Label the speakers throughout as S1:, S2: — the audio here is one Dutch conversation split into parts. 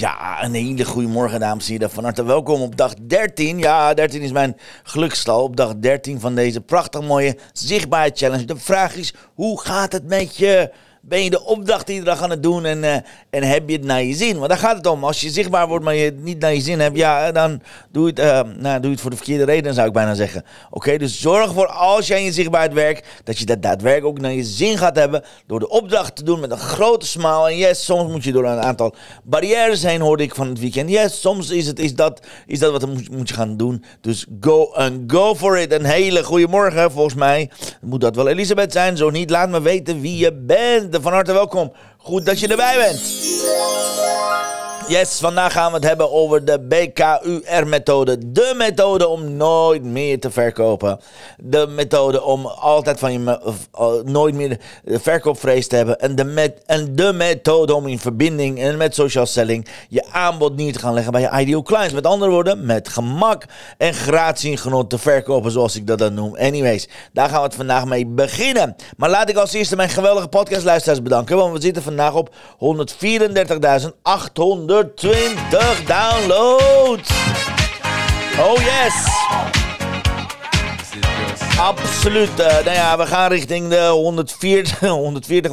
S1: Ja, een hele goede morgen, dames en heren. Van harte welkom op dag 13. Ja, 13 is mijn gelukstal. Op dag 13 van deze prachtig mooie zichtbaarheid challenge. De vraag is, hoe gaat het met je? Ben je de opdracht iedere dag aan het doen en, uh, en heb je het naar je zin? Want daar gaat het om. Als je zichtbaar wordt, maar je het niet naar je zin hebt, ja, dan doe je het, uh, nou, doe je het voor de verkeerde reden, zou ik bijna zeggen. Oké, dus zorg ervoor als jij in je zichtbaarheid werkt, dat je dat daadwerkelijk ook naar je zin gaat hebben. Door de opdracht te doen met een grote smile. En yes, soms moet je door een aantal barrières heen, hoorde ik van het weekend. Yes, soms is, het, is, dat, is dat wat moet, moet je gaan doen. Dus go and go for it. Een hele goede morgen, volgens mij. Moet dat wel Elisabeth zijn? Zo niet, laat me weten wie je bent. Van harte welkom. Goed dat je erbij bent. Yes, vandaag gaan we het hebben over de BKUR-methode. De methode om nooit meer te verkopen. De methode om altijd van je uh, nooit meer de verkoopvrees te hebben. En de, met, en de methode om in verbinding en met social selling je aanbod niet te gaan leggen bij je ideal clients. Met andere woorden, met gemak en gratie genot te verkopen, zoals ik dat dan noem. Anyways, daar gaan we het vandaag mee beginnen. Maar laat ik als eerste mijn geweldige podcastluisteraars bedanken. Want we zitten vandaag op 134.800. 120 downloads. Oh yes. Absoluut. Uh, nou ja, we gaan richting de 140, 140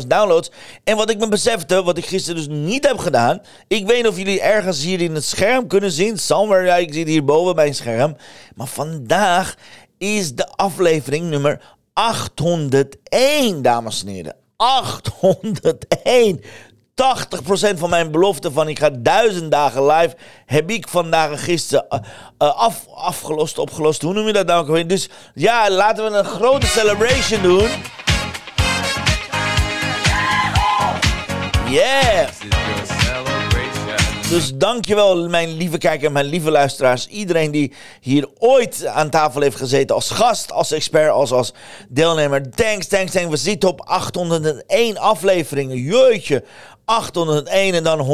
S1: 150.000 downloads. En wat ik me besefte, wat ik gisteren dus niet heb gedaan. Ik weet niet of jullie ergens hier in het scherm kunnen zien. Somewhere, ja, ik zie het hierboven bij een scherm. Maar vandaag is de aflevering nummer 801, dames en heren. 801. 80% van mijn belofte van ik ga duizend dagen live, heb ik vandaag gisteren uh, uh, af, afgelost, opgelost. Hoe noem je dat nou? Dus ja, laten we een grote celebration doen. Yeah! Dus dankjewel, mijn lieve kijker, mijn lieve luisteraars. Iedereen die hier ooit aan tafel heeft gezeten als gast, als expert, als, als deelnemer. Thanks, thanks, thanks. We zitten op 801 afleveringen. Jeetje. 801 en dan 134.820.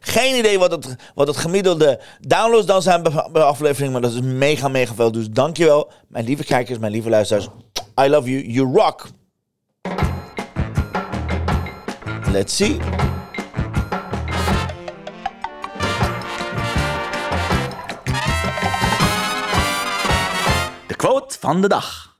S1: Geen idee wat het, wat het gemiddelde downloads dan zijn bij aflevering, maar dat is mega, mega veel. Dus dankjewel, mijn lieve kijkers, mijn lieve luisteraars. I love you, you rock. Let's see. De quote van de dag.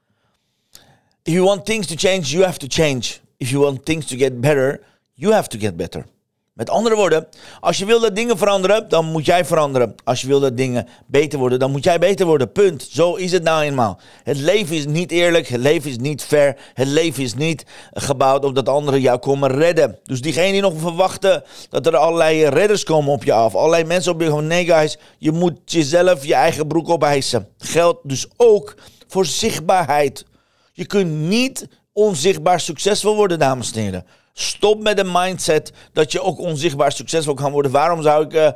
S1: If you want things to change, you have to change. If you want things to get better, you have to get better. Met andere woorden, als je wil dat dingen veranderen, dan moet jij veranderen. Als je wil dat dingen beter worden, dan moet jij beter worden. Punt. Zo is het nou eenmaal. Het leven is niet eerlijk, het leven is niet fair, het leven is niet gebouwd op dat anderen jou komen redden. Dus diegenen die nog verwachten dat er allerlei redders komen op je af, allerlei mensen op je gewoon, nee guys, je moet jezelf je eigen broek opeisen. Geldt dus ook voor zichtbaarheid. Je kunt niet onzichtbaar succesvol worden, dames en heren. Stop met de mindset dat je ook onzichtbaar succesvol kan worden. Waarom zou ik... Uh,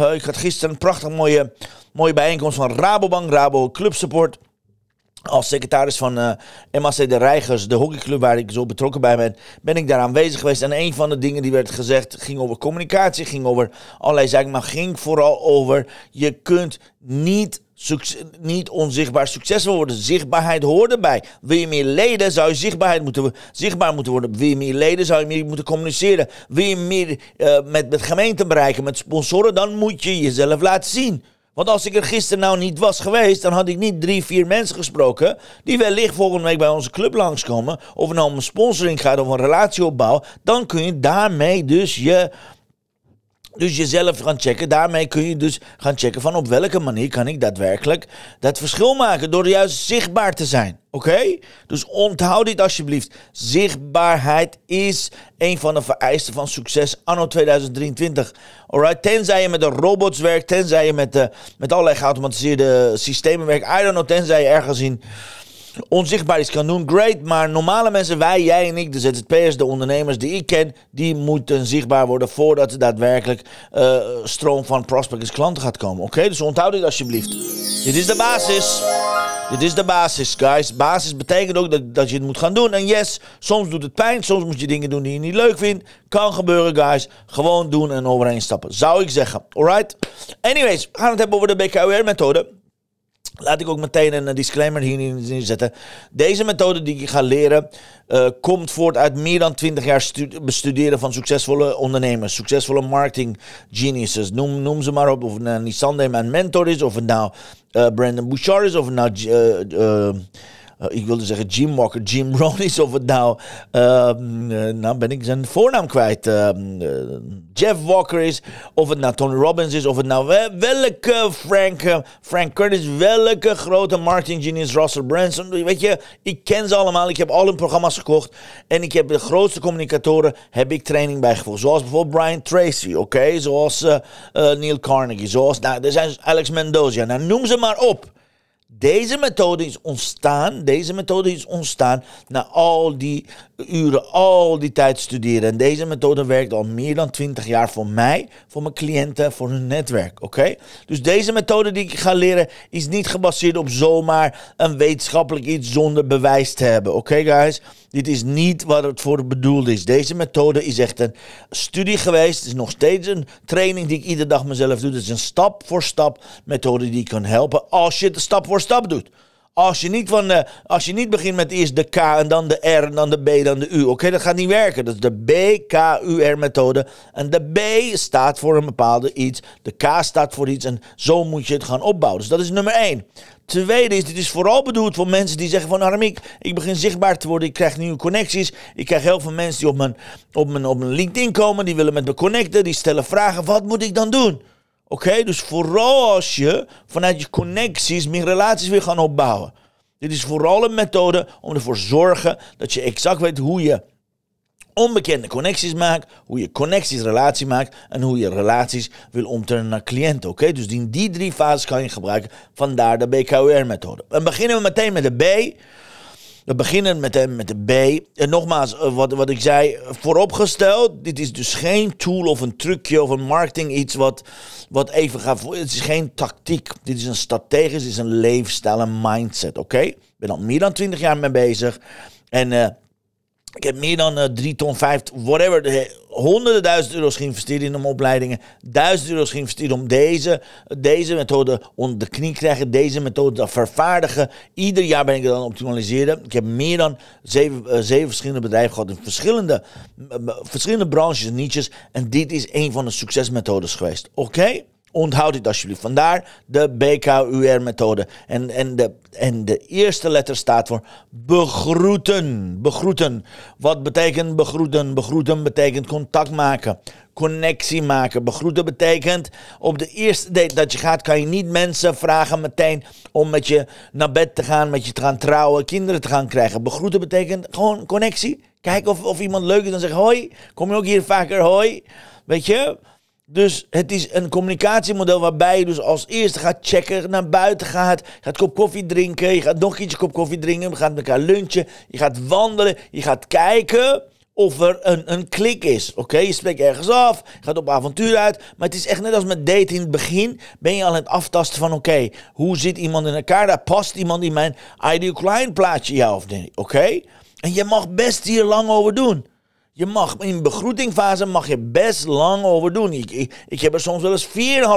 S1: uh, ik had gisteren een prachtig mooie, mooie bijeenkomst van Rabobank, Rabo Club Support. Als secretaris van uh, MAC de Reigers, de hockeyclub waar ik zo betrokken bij ben, ben ik daar aanwezig geweest. En een van de dingen die werd gezegd ging over communicatie, ging over allerlei zaken, maar ging vooral over je kunt niet niet onzichtbaar succesvol worden. Zichtbaarheid hoort erbij. Wil je meer leden, zou je zichtbaarheid moeten, zichtbaar moeten worden. Wil je meer leden, zou je meer moeten communiceren. Wil je meer uh, met, met gemeenten bereiken, met sponsoren, dan moet je jezelf laten zien. Want als ik er gisteren nou niet was geweest, dan had ik niet drie, vier mensen gesproken. die wellicht volgende week bij onze club langskomen. Of het nou om een sponsoring gaat of een relatieopbouw. Dan kun je daarmee dus je dus jezelf gaan checken. Daarmee kun je dus gaan checken van op welke manier kan ik daadwerkelijk dat verschil maken. Door juist zichtbaar te zijn. Oké? Dus onthoud dit alsjeblieft. Zichtbaarheid is een van de vereisten van succes anno 2023. Alright? Tenzij je met de robots werkt, tenzij je met, de, met allerlei geautomatiseerde systemen werkt. I don't know, tenzij je ergens in onzichtbaar iets kan doen, great. Maar normale mensen, wij, jij en ik, de ZZP'ers, de ondernemers die ik ken, die moeten zichtbaar worden voordat er daadwerkelijk uh, stroom van prospects klanten gaat komen. Oké, dus onthoud dit alsjeblieft. Dit is de basis. Dit is de basis, guys. Basis betekent ook dat, dat je het moet gaan doen. En yes, soms doet het pijn. Soms moet je dingen doen die je niet leuk vindt. Kan gebeuren, guys. Gewoon doen en overheen stappen. Zou ik zeggen. Alright? Anyways, we gaan het hebben over de BKUR-methode. Laat ik ook meteen een disclaimer hierin zetten. Deze methode die ik ga leren uh, komt voort uit meer dan 20 jaar bestuderen van succesvolle ondernemers, succesvolle marketing geniuses. Noem, noem ze maar op. Of het nou Nissan mijn mentor is, of het nou uh, Brandon Bouchard is, of het nou. Ik wilde zeggen Jim Walker, Jim Rohn of het nou, uh, nou ben ik zijn voornaam kwijt, uh, Jeff Walker is, of het nou Tony Robbins is, of het nou welke Frank, Frank Curtis, welke grote marketing genius, Russell Branson, weet je, ik ken ze allemaal, ik heb al hun programma's gekocht en ik heb de grootste communicatoren, heb ik training bijgevoegd, zoals bijvoorbeeld Brian Tracy, oké, zoals Neil Carnegie, zoals, nou, er zijn Alex Mendoza, nou noem ze maar op. Deze methode is ontstaan, deze methode is ontstaan na al die uren, al die tijd studeren. En deze methode werkt al meer dan 20 jaar voor mij, voor mijn cliënten, voor hun netwerk. Oké? Dus deze methode die ik ga leren is niet gebaseerd op zomaar een wetenschappelijk iets zonder bewijs te hebben. Oké, guys? Dit is niet wat het voor bedoeld is. Deze methode is echt een studie geweest. Het is nog steeds een training die ik iedere dag mezelf doe. Het is een stap voor stap methode die kan helpen als je het stap voor stap doet. Als je niet, van, uh, als je niet begint met eerst de K en dan de R en dan de B dan de U. Oké, dat gaat niet werken. Dat is de B-K-U-R-methode. En de B staat voor een bepaalde iets. De K staat voor iets. En zo moet je het gaan opbouwen. Dus dat is nummer 1. Tweede is, dit is vooral bedoeld voor mensen die zeggen van Armik, ik begin zichtbaar te worden, ik krijg nieuwe connecties. Ik krijg heel veel mensen die op mijn, op mijn, op mijn LinkedIn komen, die willen met me connecten, die stellen vragen, wat moet ik dan doen? Oké, dus vooral als je vanuit je connecties meer relaties wil gaan opbouwen. Dit is vooral een methode om ervoor te zorgen dat je exact weet hoe je onbekende connecties maakt, hoe je connecties relatie maakt en hoe je relaties wil omturnen naar cliënten. Oké, dus in die drie fases kan je gebruiken. Vandaar de BKUR-methode. En beginnen we meteen met de B. We beginnen met de, met de B. En nogmaals, eh, wat, wat ik zei, vooropgesteld, dit is dus geen tool of een trucje of een marketing iets wat, wat even gaat. Het is geen tactiek. Dit is een strategisch, dit is een leefstijl, een mindset. Oké? Ik ben al meer dan 20 jaar mee bezig. En uh, ik heb meer dan uh, ton, vijf, whatever, de, honderden duizend euro's geïnvesteerd in mijn opleidingen. Duizend euro's geïnvesteerd om deze, deze methode onder de knie te krijgen. Deze methode te vervaardigen. Ieder jaar ben ik dan optimaliseren. Ik heb meer dan zeven, uh, zeven verschillende bedrijven gehad in verschillende, verschillende branches en niches. En dit is een van de succesmethodes geweest. Oké? Onthoud dit alsjeblieft. Vandaar de BKUR-methode. En, en, de, en de eerste letter staat voor begroeten. Begroeten. Wat betekent begroeten? Begroeten betekent contact maken. Connectie maken. Begroeten betekent op de eerste date dat je gaat, kan je niet mensen vragen meteen om met je naar bed te gaan, met je te gaan trouwen, kinderen te gaan krijgen. Begroeten betekent gewoon connectie. Kijken of, of iemand leuk is. Dan zeg hoi. Kom je ook hier vaker hoi. Weet je? Dus het is een communicatiemodel waarbij je dus als eerste gaat checken, naar buiten gaat, gaat kop koffie drinken, je gaat nog iets kop koffie drinken, je gaat met elkaar lunchen, je gaat wandelen, je gaat kijken of er een, een klik is. Oké, je spreekt ergens af, gaat op avontuur uit, maar het is echt net als met daten in het begin, ben je al aan het aftasten van oké, hoe zit iemand in elkaar, daar past iemand in mijn ideal client plaatje, ja of nee, oké? En je mag best hier lang over doen. Je mag in begroetingfase mag je best lang over doen. Ik, ik, heb er soms wel eens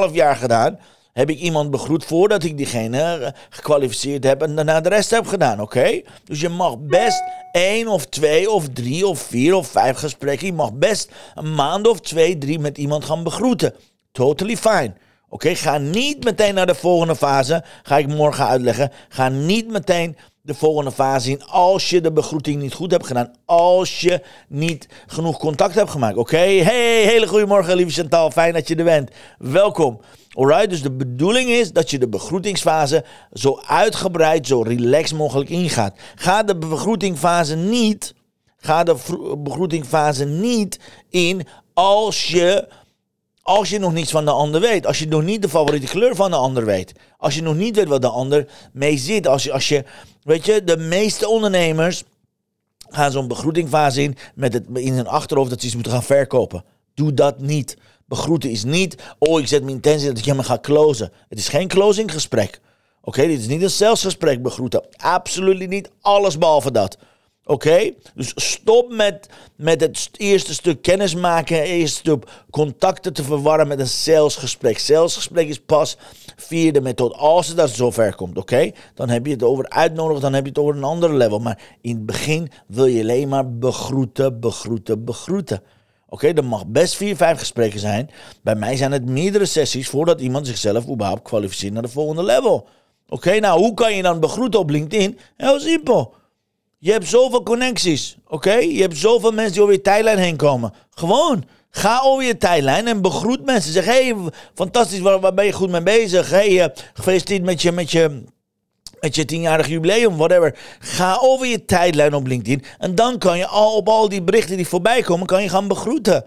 S1: 4,5 jaar gedaan. Heb ik iemand begroet voordat ik diegene eh, gekwalificeerd heb en daarna de rest heb gedaan, oké? Dus je mag best één of twee of drie of vier of vijf gesprekken. Je mag best een maand of twee, drie met iemand gaan begroeten. Totally fine. Oké, ga niet meteen naar de volgende fase. Ga ik morgen uitleggen. Ga niet meteen de volgende fase in als je de begroeting niet goed hebt gedaan. Als je niet genoeg contact hebt gemaakt. Oké, hey, hele goede morgen lieve Chantal. Fijn dat je er bent. Welkom. Alright, dus de bedoeling is dat je de begroetingsfase zo uitgebreid, zo relaxed mogelijk ingaat. Ga de begroetingfase niet, ga de begroetingfase niet in als je Als je nog niets van de ander weet. Als je nog niet de favoriete kleur van de ander weet. Als je nog niet weet wat de ander mee zit. Als je, als je weet je, de meeste ondernemers gaan zo'n begroetingfase in met het in hun achterhoofd dat ze iets moeten gaan verkopen. Doe dat niet. Begroeten is niet, oh ik zet mijn intentie dat ik helemaal ga closen. Het is geen closinggesprek. Oké, dit is niet een salesgesprek begroeten. Absoluut niet. Alles behalve dat. Oké? Dus stop met, met het eerste stuk kennismaken, het eerste stuk contacten te verwarren met een salesgesprek. Salesgesprek is pas via de methode. Als het dat zover komt, oké? Dan heb je het over uitnodigen, dan heb je het over een ander level. Maar in het begin wil je alleen maar begroeten, begroeten, begroeten. Oké, er mag best vier, vijf gesprekken zijn. Bij mij zijn het meerdere sessies voordat iemand zichzelf überhaupt kwalificeert naar de volgende level. Oké, nou hoe kan je dan begroeten op LinkedIn? Heel simpel. Je hebt zoveel connecties, oké? Je hebt zoveel mensen die over je tijdlijn heen komen. Gewoon, ga over je tijdlijn en begroet mensen. Zeg, hey, fantastisch, waar, ben je goed mee bezig? Hey, uh, gefeliciteerd met je, met je, met je tienjarig jubileum, whatever. Ga over je tijdlijn op LinkedIn. En dan kan je al op al die berichten die voorbij komen, kan je gaan begroeten.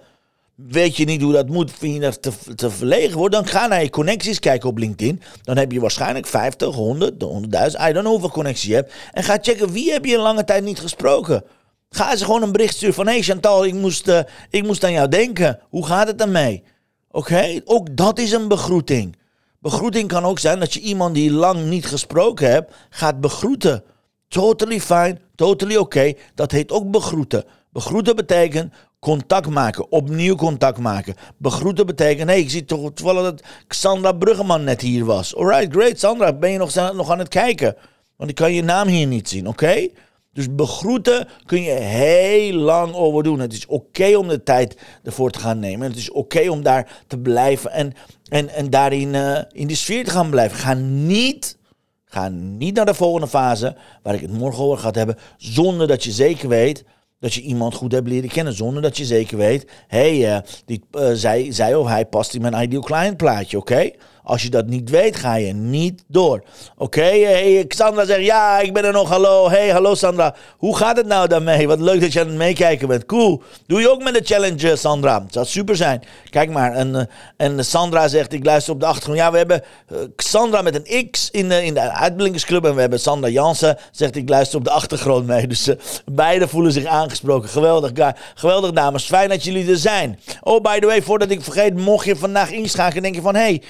S1: Weet je niet hoe dat moet, vind je dat te, te verlegen wordt, dan ga naar je connecties kijken op LinkedIn. Dan heb je waarschijnlijk 50, 100, 100.000, I don't know hoeveel connecties je hebt. En ga checken wie heb je een lange tijd niet gesproken. Ga ze gewoon een bericht sturen van, hey Chantal, ik moest, uh, ik moest aan jou denken. Hoe gaat het ermee? Oké, ook dat is een begroeting. Begroeting kan ook zijn dat je iemand die lang niet gesproken hebt, gaat begroeten. Totally fine, totally oké. Okay. Dat heet ook begroeten. Begroeten betekent contact maken, opnieuw contact maken. Begroeten betekent, hey, ik zie toch toevallig dat Sandra Bruggeman net hier was. Alright, great, Sandra, ben je nog, nog aan het kijken? Want ik kan je naam hier niet zien, oké? Dus begroeten kun je heel lang over doen. Het is oké om de tijd ervoor te gaan nemen. Het is oké om daar te blijven en, en, en daarin uh, in de sfeer te gaan blijven. Ga niet, ga niet naar de volgende fase, waar ik het morgen over ga hebben, zonder dat je zeker weet dat je iemand goed hebt leren kennen zonder dat je zeker weet, hé, hey, uh, die, uh, zij, zij of hij past in mijn ideal client plaatje, oké? Als je dat niet weet, ga je niet door. Oké, hey, Sandra zegt ja, ik ben er nog. Hallo, hey, hallo Sandra. Hoe gaat het nou daarmee? Wat leuk dat je aan het meekijken bent. Cool. Doe je ook met de challenge, Sandra? Dat zou super zijn. Kijk maar. En, eh, en Sandra zegt, ik luister op de achtergrond. Ja, we hebben uh, Sandra met een X in de, in de uitblinkersclub. En we hebben Sandra Jansen, zegt, ik luister op de achtergrond mee. Dus beide voelen zich aangesproken. Geweldig, geweldig dames. Fijn dat jullie er zijn. Oh, by the way, voordat ik vergeet, mocht je vandaag inschakelen, denk je van, hey,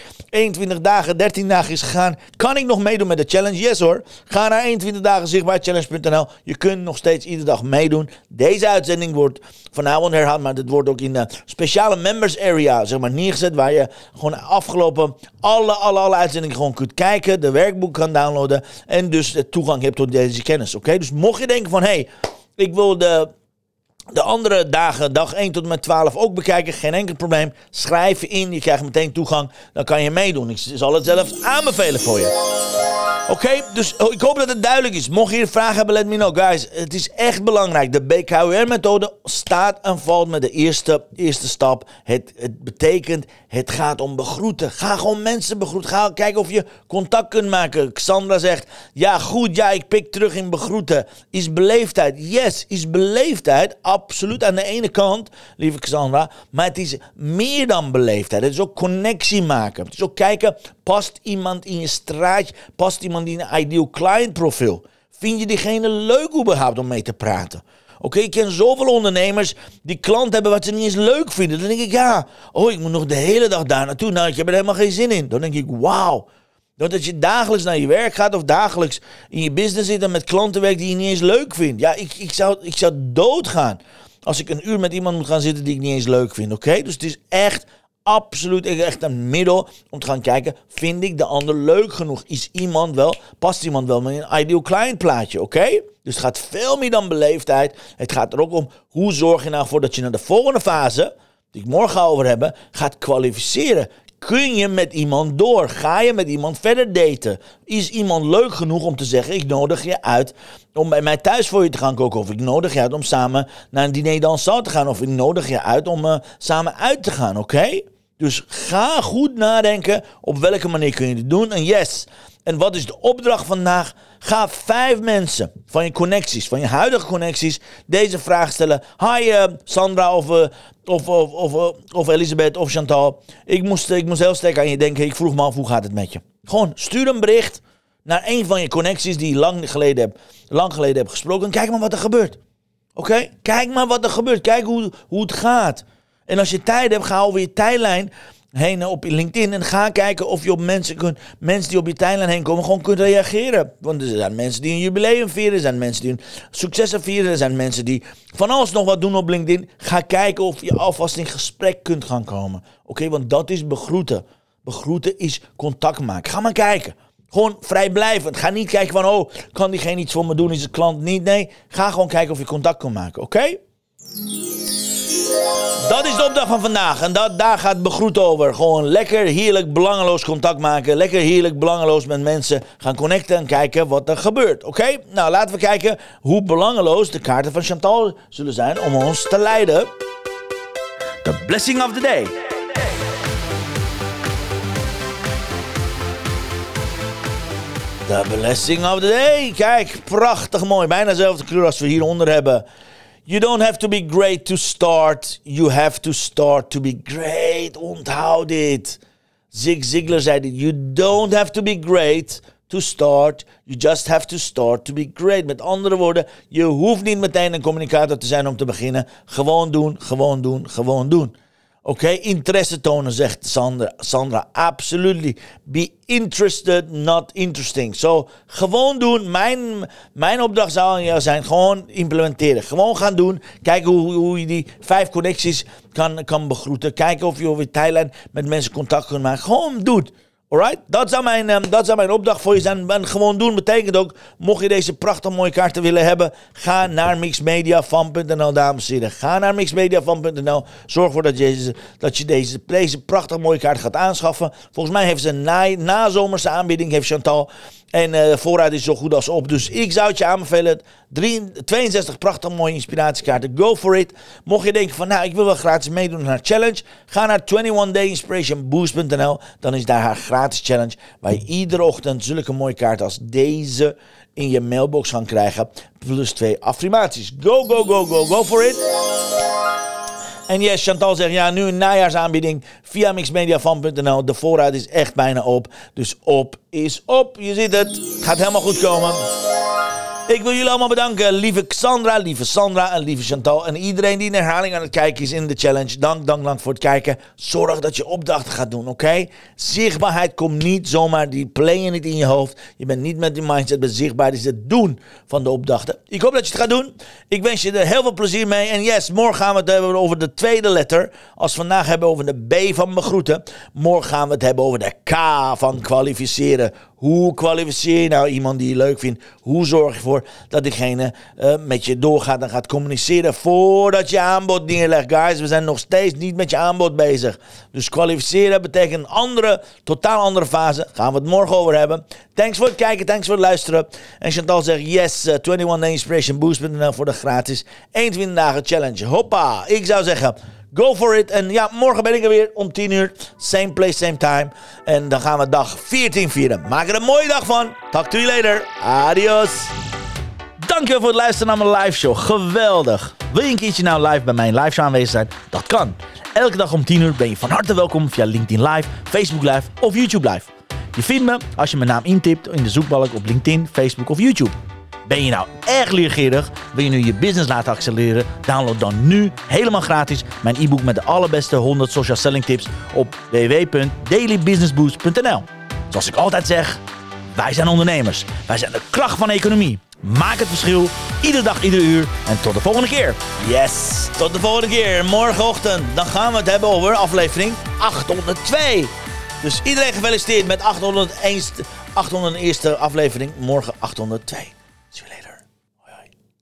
S1: 21 dagen, 13 dagen is gegaan. Kan ik nog meedoen met de challenge? Yes hoor. Ga naar 21 dagen zichtbaarchallenge.nl. Je kunt nog steeds iedere dag meedoen. Deze uitzending wordt vanavond herhaald, maar dit wordt ook in de speciale members area zeg maar, neergezet. Waar je gewoon afgelopen alle, alle, alle uitzendingen gewoon kunt kijken. De werkboek kan downloaden. En dus toegang hebt tot deze kennis. Oké, dus mocht je denken van hé, hey, ik wil de de andere dagen, dag 1 tot en met 12, ook bekijken. Geen enkel probleem. Schrijf je in, je krijgt meteen toegang. Dan kan je meedoen. Ik zal het zelfs aanbevelen voor je. Oké, dus oh, ik hoop dat het duidelijk is. Mocht je vragen hebben, let me know. Guys, het is echt belangrijk. De BKUR-methode staat en valt met de eerste, eerste stap. Het, het betekent, het gaat om begroeten. Ga gewoon mensen begroeten. Ga kijken of je contact kunt maken. Xandra zegt, ja goed, ja, ik pik terug in begroeten. Is beleefdheid? Yes, is beleefdheid. Absoluut aan de ene kant, lieve Xandra. Maar het is meer dan beleefdheid. Het is ook connectie maken. Het is ook kijken, past iemand in je straatje? Past iemand die een ideal client profiel? Vind je diegene leuk überhaupt om mee te praten? Oké, ik ken zoveel ondernemers die klanten hebben wat ze niet eens leuk vinden. Dan denk ik, ja, oh, ik moet nog de hele dag daar naartoe. Nou, ik heb er helemaal geen zin in. Dan denk ik, wauw. Dat je dagelijks naar je werk gaat of dagelijks in je business zit en met klanten werkt die je niet eens leuk vindt. Ja, ik, ik, zou, ik zou doodgaan als ik een uur met iemand moet gaan zitten die ik niet eens leuk vind. Oké, dus het is echt absoluut echt een middel om te gaan kijken, vind ik de ander leuk genoeg? Is iemand wel, past iemand wel met een ideal client plaatje, oké? Dus het gaat veel meer dan beleefdheid. Het gaat er ook om, hoe zorg je nou voor dat je naar de volgende fase, die ik morgen over hebben, gaat kwalificeren. Kun je met iemand door? Ga je met iemand verder daten? Is iemand leuk genoeg om te zeggen: Ik nodig je uit om bij mij thuis voor je te gaan koken? Of ik nodig je uit om samen naar een diner dansant te gaan? Of ik nodig je uit om uh, samen uit te gaan, oké? Dus ga goed nadenken op welke manier kun je dit doen. En yes, en wat is de opdracht vandaag? Ga vijf mensen van je connecties, van je huidige connecties, deze vraag stellen. Hi uh, Sandra of, uh, of, of, of, uh, of Elisabeth of Chantal. Ik moest, ik moest heel sterk aan je denken. Ik vroeg me af, hoe gaat het met je? Gewoon stuur een bericht naar een van je connecties die je lang geleden hebt, lang geleden hebt gesproken. Kijk maar wat er gebeurt. Oké? Kijk maar wat er gebeurt. Kijk hoe, hoe het gaat. En als je tijd hebt, ga over je tijdlijn heen op LinkedIn en ga kijken of je op mensen kunt, mensen die op je tijdlijn heen komen, gewoon kunt reageren. Want er zijn mensen die een jubileum vieren, er zijn mensen die een successen vieren, er zijn mensen die van alles nog wat doen op LinkedIn. Ga kijken of je alvast in gesprek kunt gaan komen. Oké, want dat is begroeten. Begroeten is contact maken. Ga maar kijken. Gewoon vrijblijvend. Ga niet kijken van, oh, kan diegene iets voor me doen? Is de klant niet? Nee, ga gewoon kijken of je contact kan maken. Oké? Dat is de opdracht van vandaag. En dat, daar gaat begroet over. Gewoon lekker, heerlijk, belangeloos contact maken. Lekker, heerlijk, belangeloos met mensen gaan connecten en kijken wat er gebeurt. Oké? Nou, laten we kijken hoe belangeloos de kaarten van Chantal zullen zijn om ons te leiden. The blessing of the day. The blessing of the day. Kijk, prachtig mooi. Bijna dezelfde kleur als we hieronder hebben. You don't have to be great to start. You have to start to be great. Onthoud dit. Zig Ziglar zei dit. You don't have to be great to start. You just have to start to be great. Met andere woorden, je hoeft niet meteen een communicator te zijn om te beginnen. Gewoon doen, gewoon doen, gewoon doen. Oké, interesse tonen, zegt Sandra. Sandra, absolutely. Be interested, not interesting. Zo, gewoon doen. Mijn, mijn opdracht zou aan jou zijn, gewoon implementeren. Gewoon gaan doen. Kijken hoe, hoe je die vijf connecties kan, kan begroeten. Kijken of je over tijdlijn met mensen contact kunt maken. Gewoon doen. Alright? Dat zou, mijn, um, dat mijn opdracht voor je zijn. En gewoon doen betekent ook, mocht je deze prachtig mooie kaarten willen hebben, ga naar mixmediafan.nl, dames en heren. Ga naar mixmediafan.nl. Zorg ervoor dat je, dat je deze, deze prachtig mooie kaart gaat aanschaffen. Volgens mij heeft ze een na, nazomerse aanbieding, heeft Chantal. En uh, de voorraad is zo goed als op. Dus ik zou het je aanbevelen. 62 prachtig mooie inspiratiekaarten. Go for it. Mocht je denken van nou ik wil wel gratis meedoen naar challenge. Ga naar 21dayinspirationboost.nl. Dan is daar haar gratis challenge. Waar je iedere ochtend zulke mooie kaarten als deze in je mailbox kan krijgen. Plus twee affirmaties. Go, go, go, go, go for it. En yes, Chantal zegt ja, nu een najaarsaanbieding via mixmediafan.nl. De voorraad is echt bijna op. Dus op is op. Je ziet het. Gaat helemaal goed komen. Ik wil jullie allemaal bedanken. Lieve Xandra, lieve Sandra en lieve Chantal. En iedereen die in herhaling aan het kijken is in de challenge. Dank, dank, dank voor het kijken. Zorg dat je opdrachten gaat doen, oké? Zichtbaarheid komt niet zomaar, die play je niet in je hoofd. Je bent niet met die mindset bezichtbaar. Het is het doen van de opdrachten. Ik hoop dat je het gaat doen. Ik wens je er heel veel plezier mee. En yes, morgen gaan we het hebben over de tweede letter. Als we vandaag hebben over de B van begroeten. Morgen gaan we het hebben over de K van kwalificeren. Hoe kwalificeer je nou iemand die je leuk vindt? Hoe zorg je ervoor dat diegene uh, met je doorgaat en gaat communiceren voordat je aanbod neerlegt? Guys, we zijn nog steeds niet met je aanbod bezig. Dus kwalificeren betekent een andere, totaal andere fase. Gaan we het morgen over hebben. Thanks voor het kijken, thanks voor het luisteren. En Chantal zegt yes, uh, 21 Inspiration Boost.nl voor de gratis 21 dagen challenge. Hoppa, ik zou zeggen... Go for it. En ja, morgen ben ik er weer om 10 uur. Same place, same time. En dan gaan we dag 14 vieren. Maak er een mooie dag van. Talk to you later. Adios. Dankjewel voor het luisteren naar mijn live show. Geweldig. Wil je een keertje nou live bij mijn live show aanwezig zijn? Dat kan. Elke dag om 10 uur ben je van harte welkom via LinkedIn Live, Facebook Live of YouTube Live. Je vindt me als je mijn naam intipt in de zoekbalk op LinkedIn, Facebook of YouTube. Ben je nou erg leergierig? Wil je nu je business laten accelereren? Download dan nu helemaal gratis mijn e-book met de allerbeste 100 social selling tips op www.dailybusinessboost.nl. Zoals ik altijd zeg, wij zijn ondernemers. Wij zijn de kracht van de economie. Maak het verschil, iedere dag, ieder uur. En tot de volgende keer. Yes, tot de volgende keer. Morgenochtend, dan gaan we het hebben over aflevering 802. Dus iedereen gefeliciteerd met 801, 801 aflevering. Morgen 802. See you later.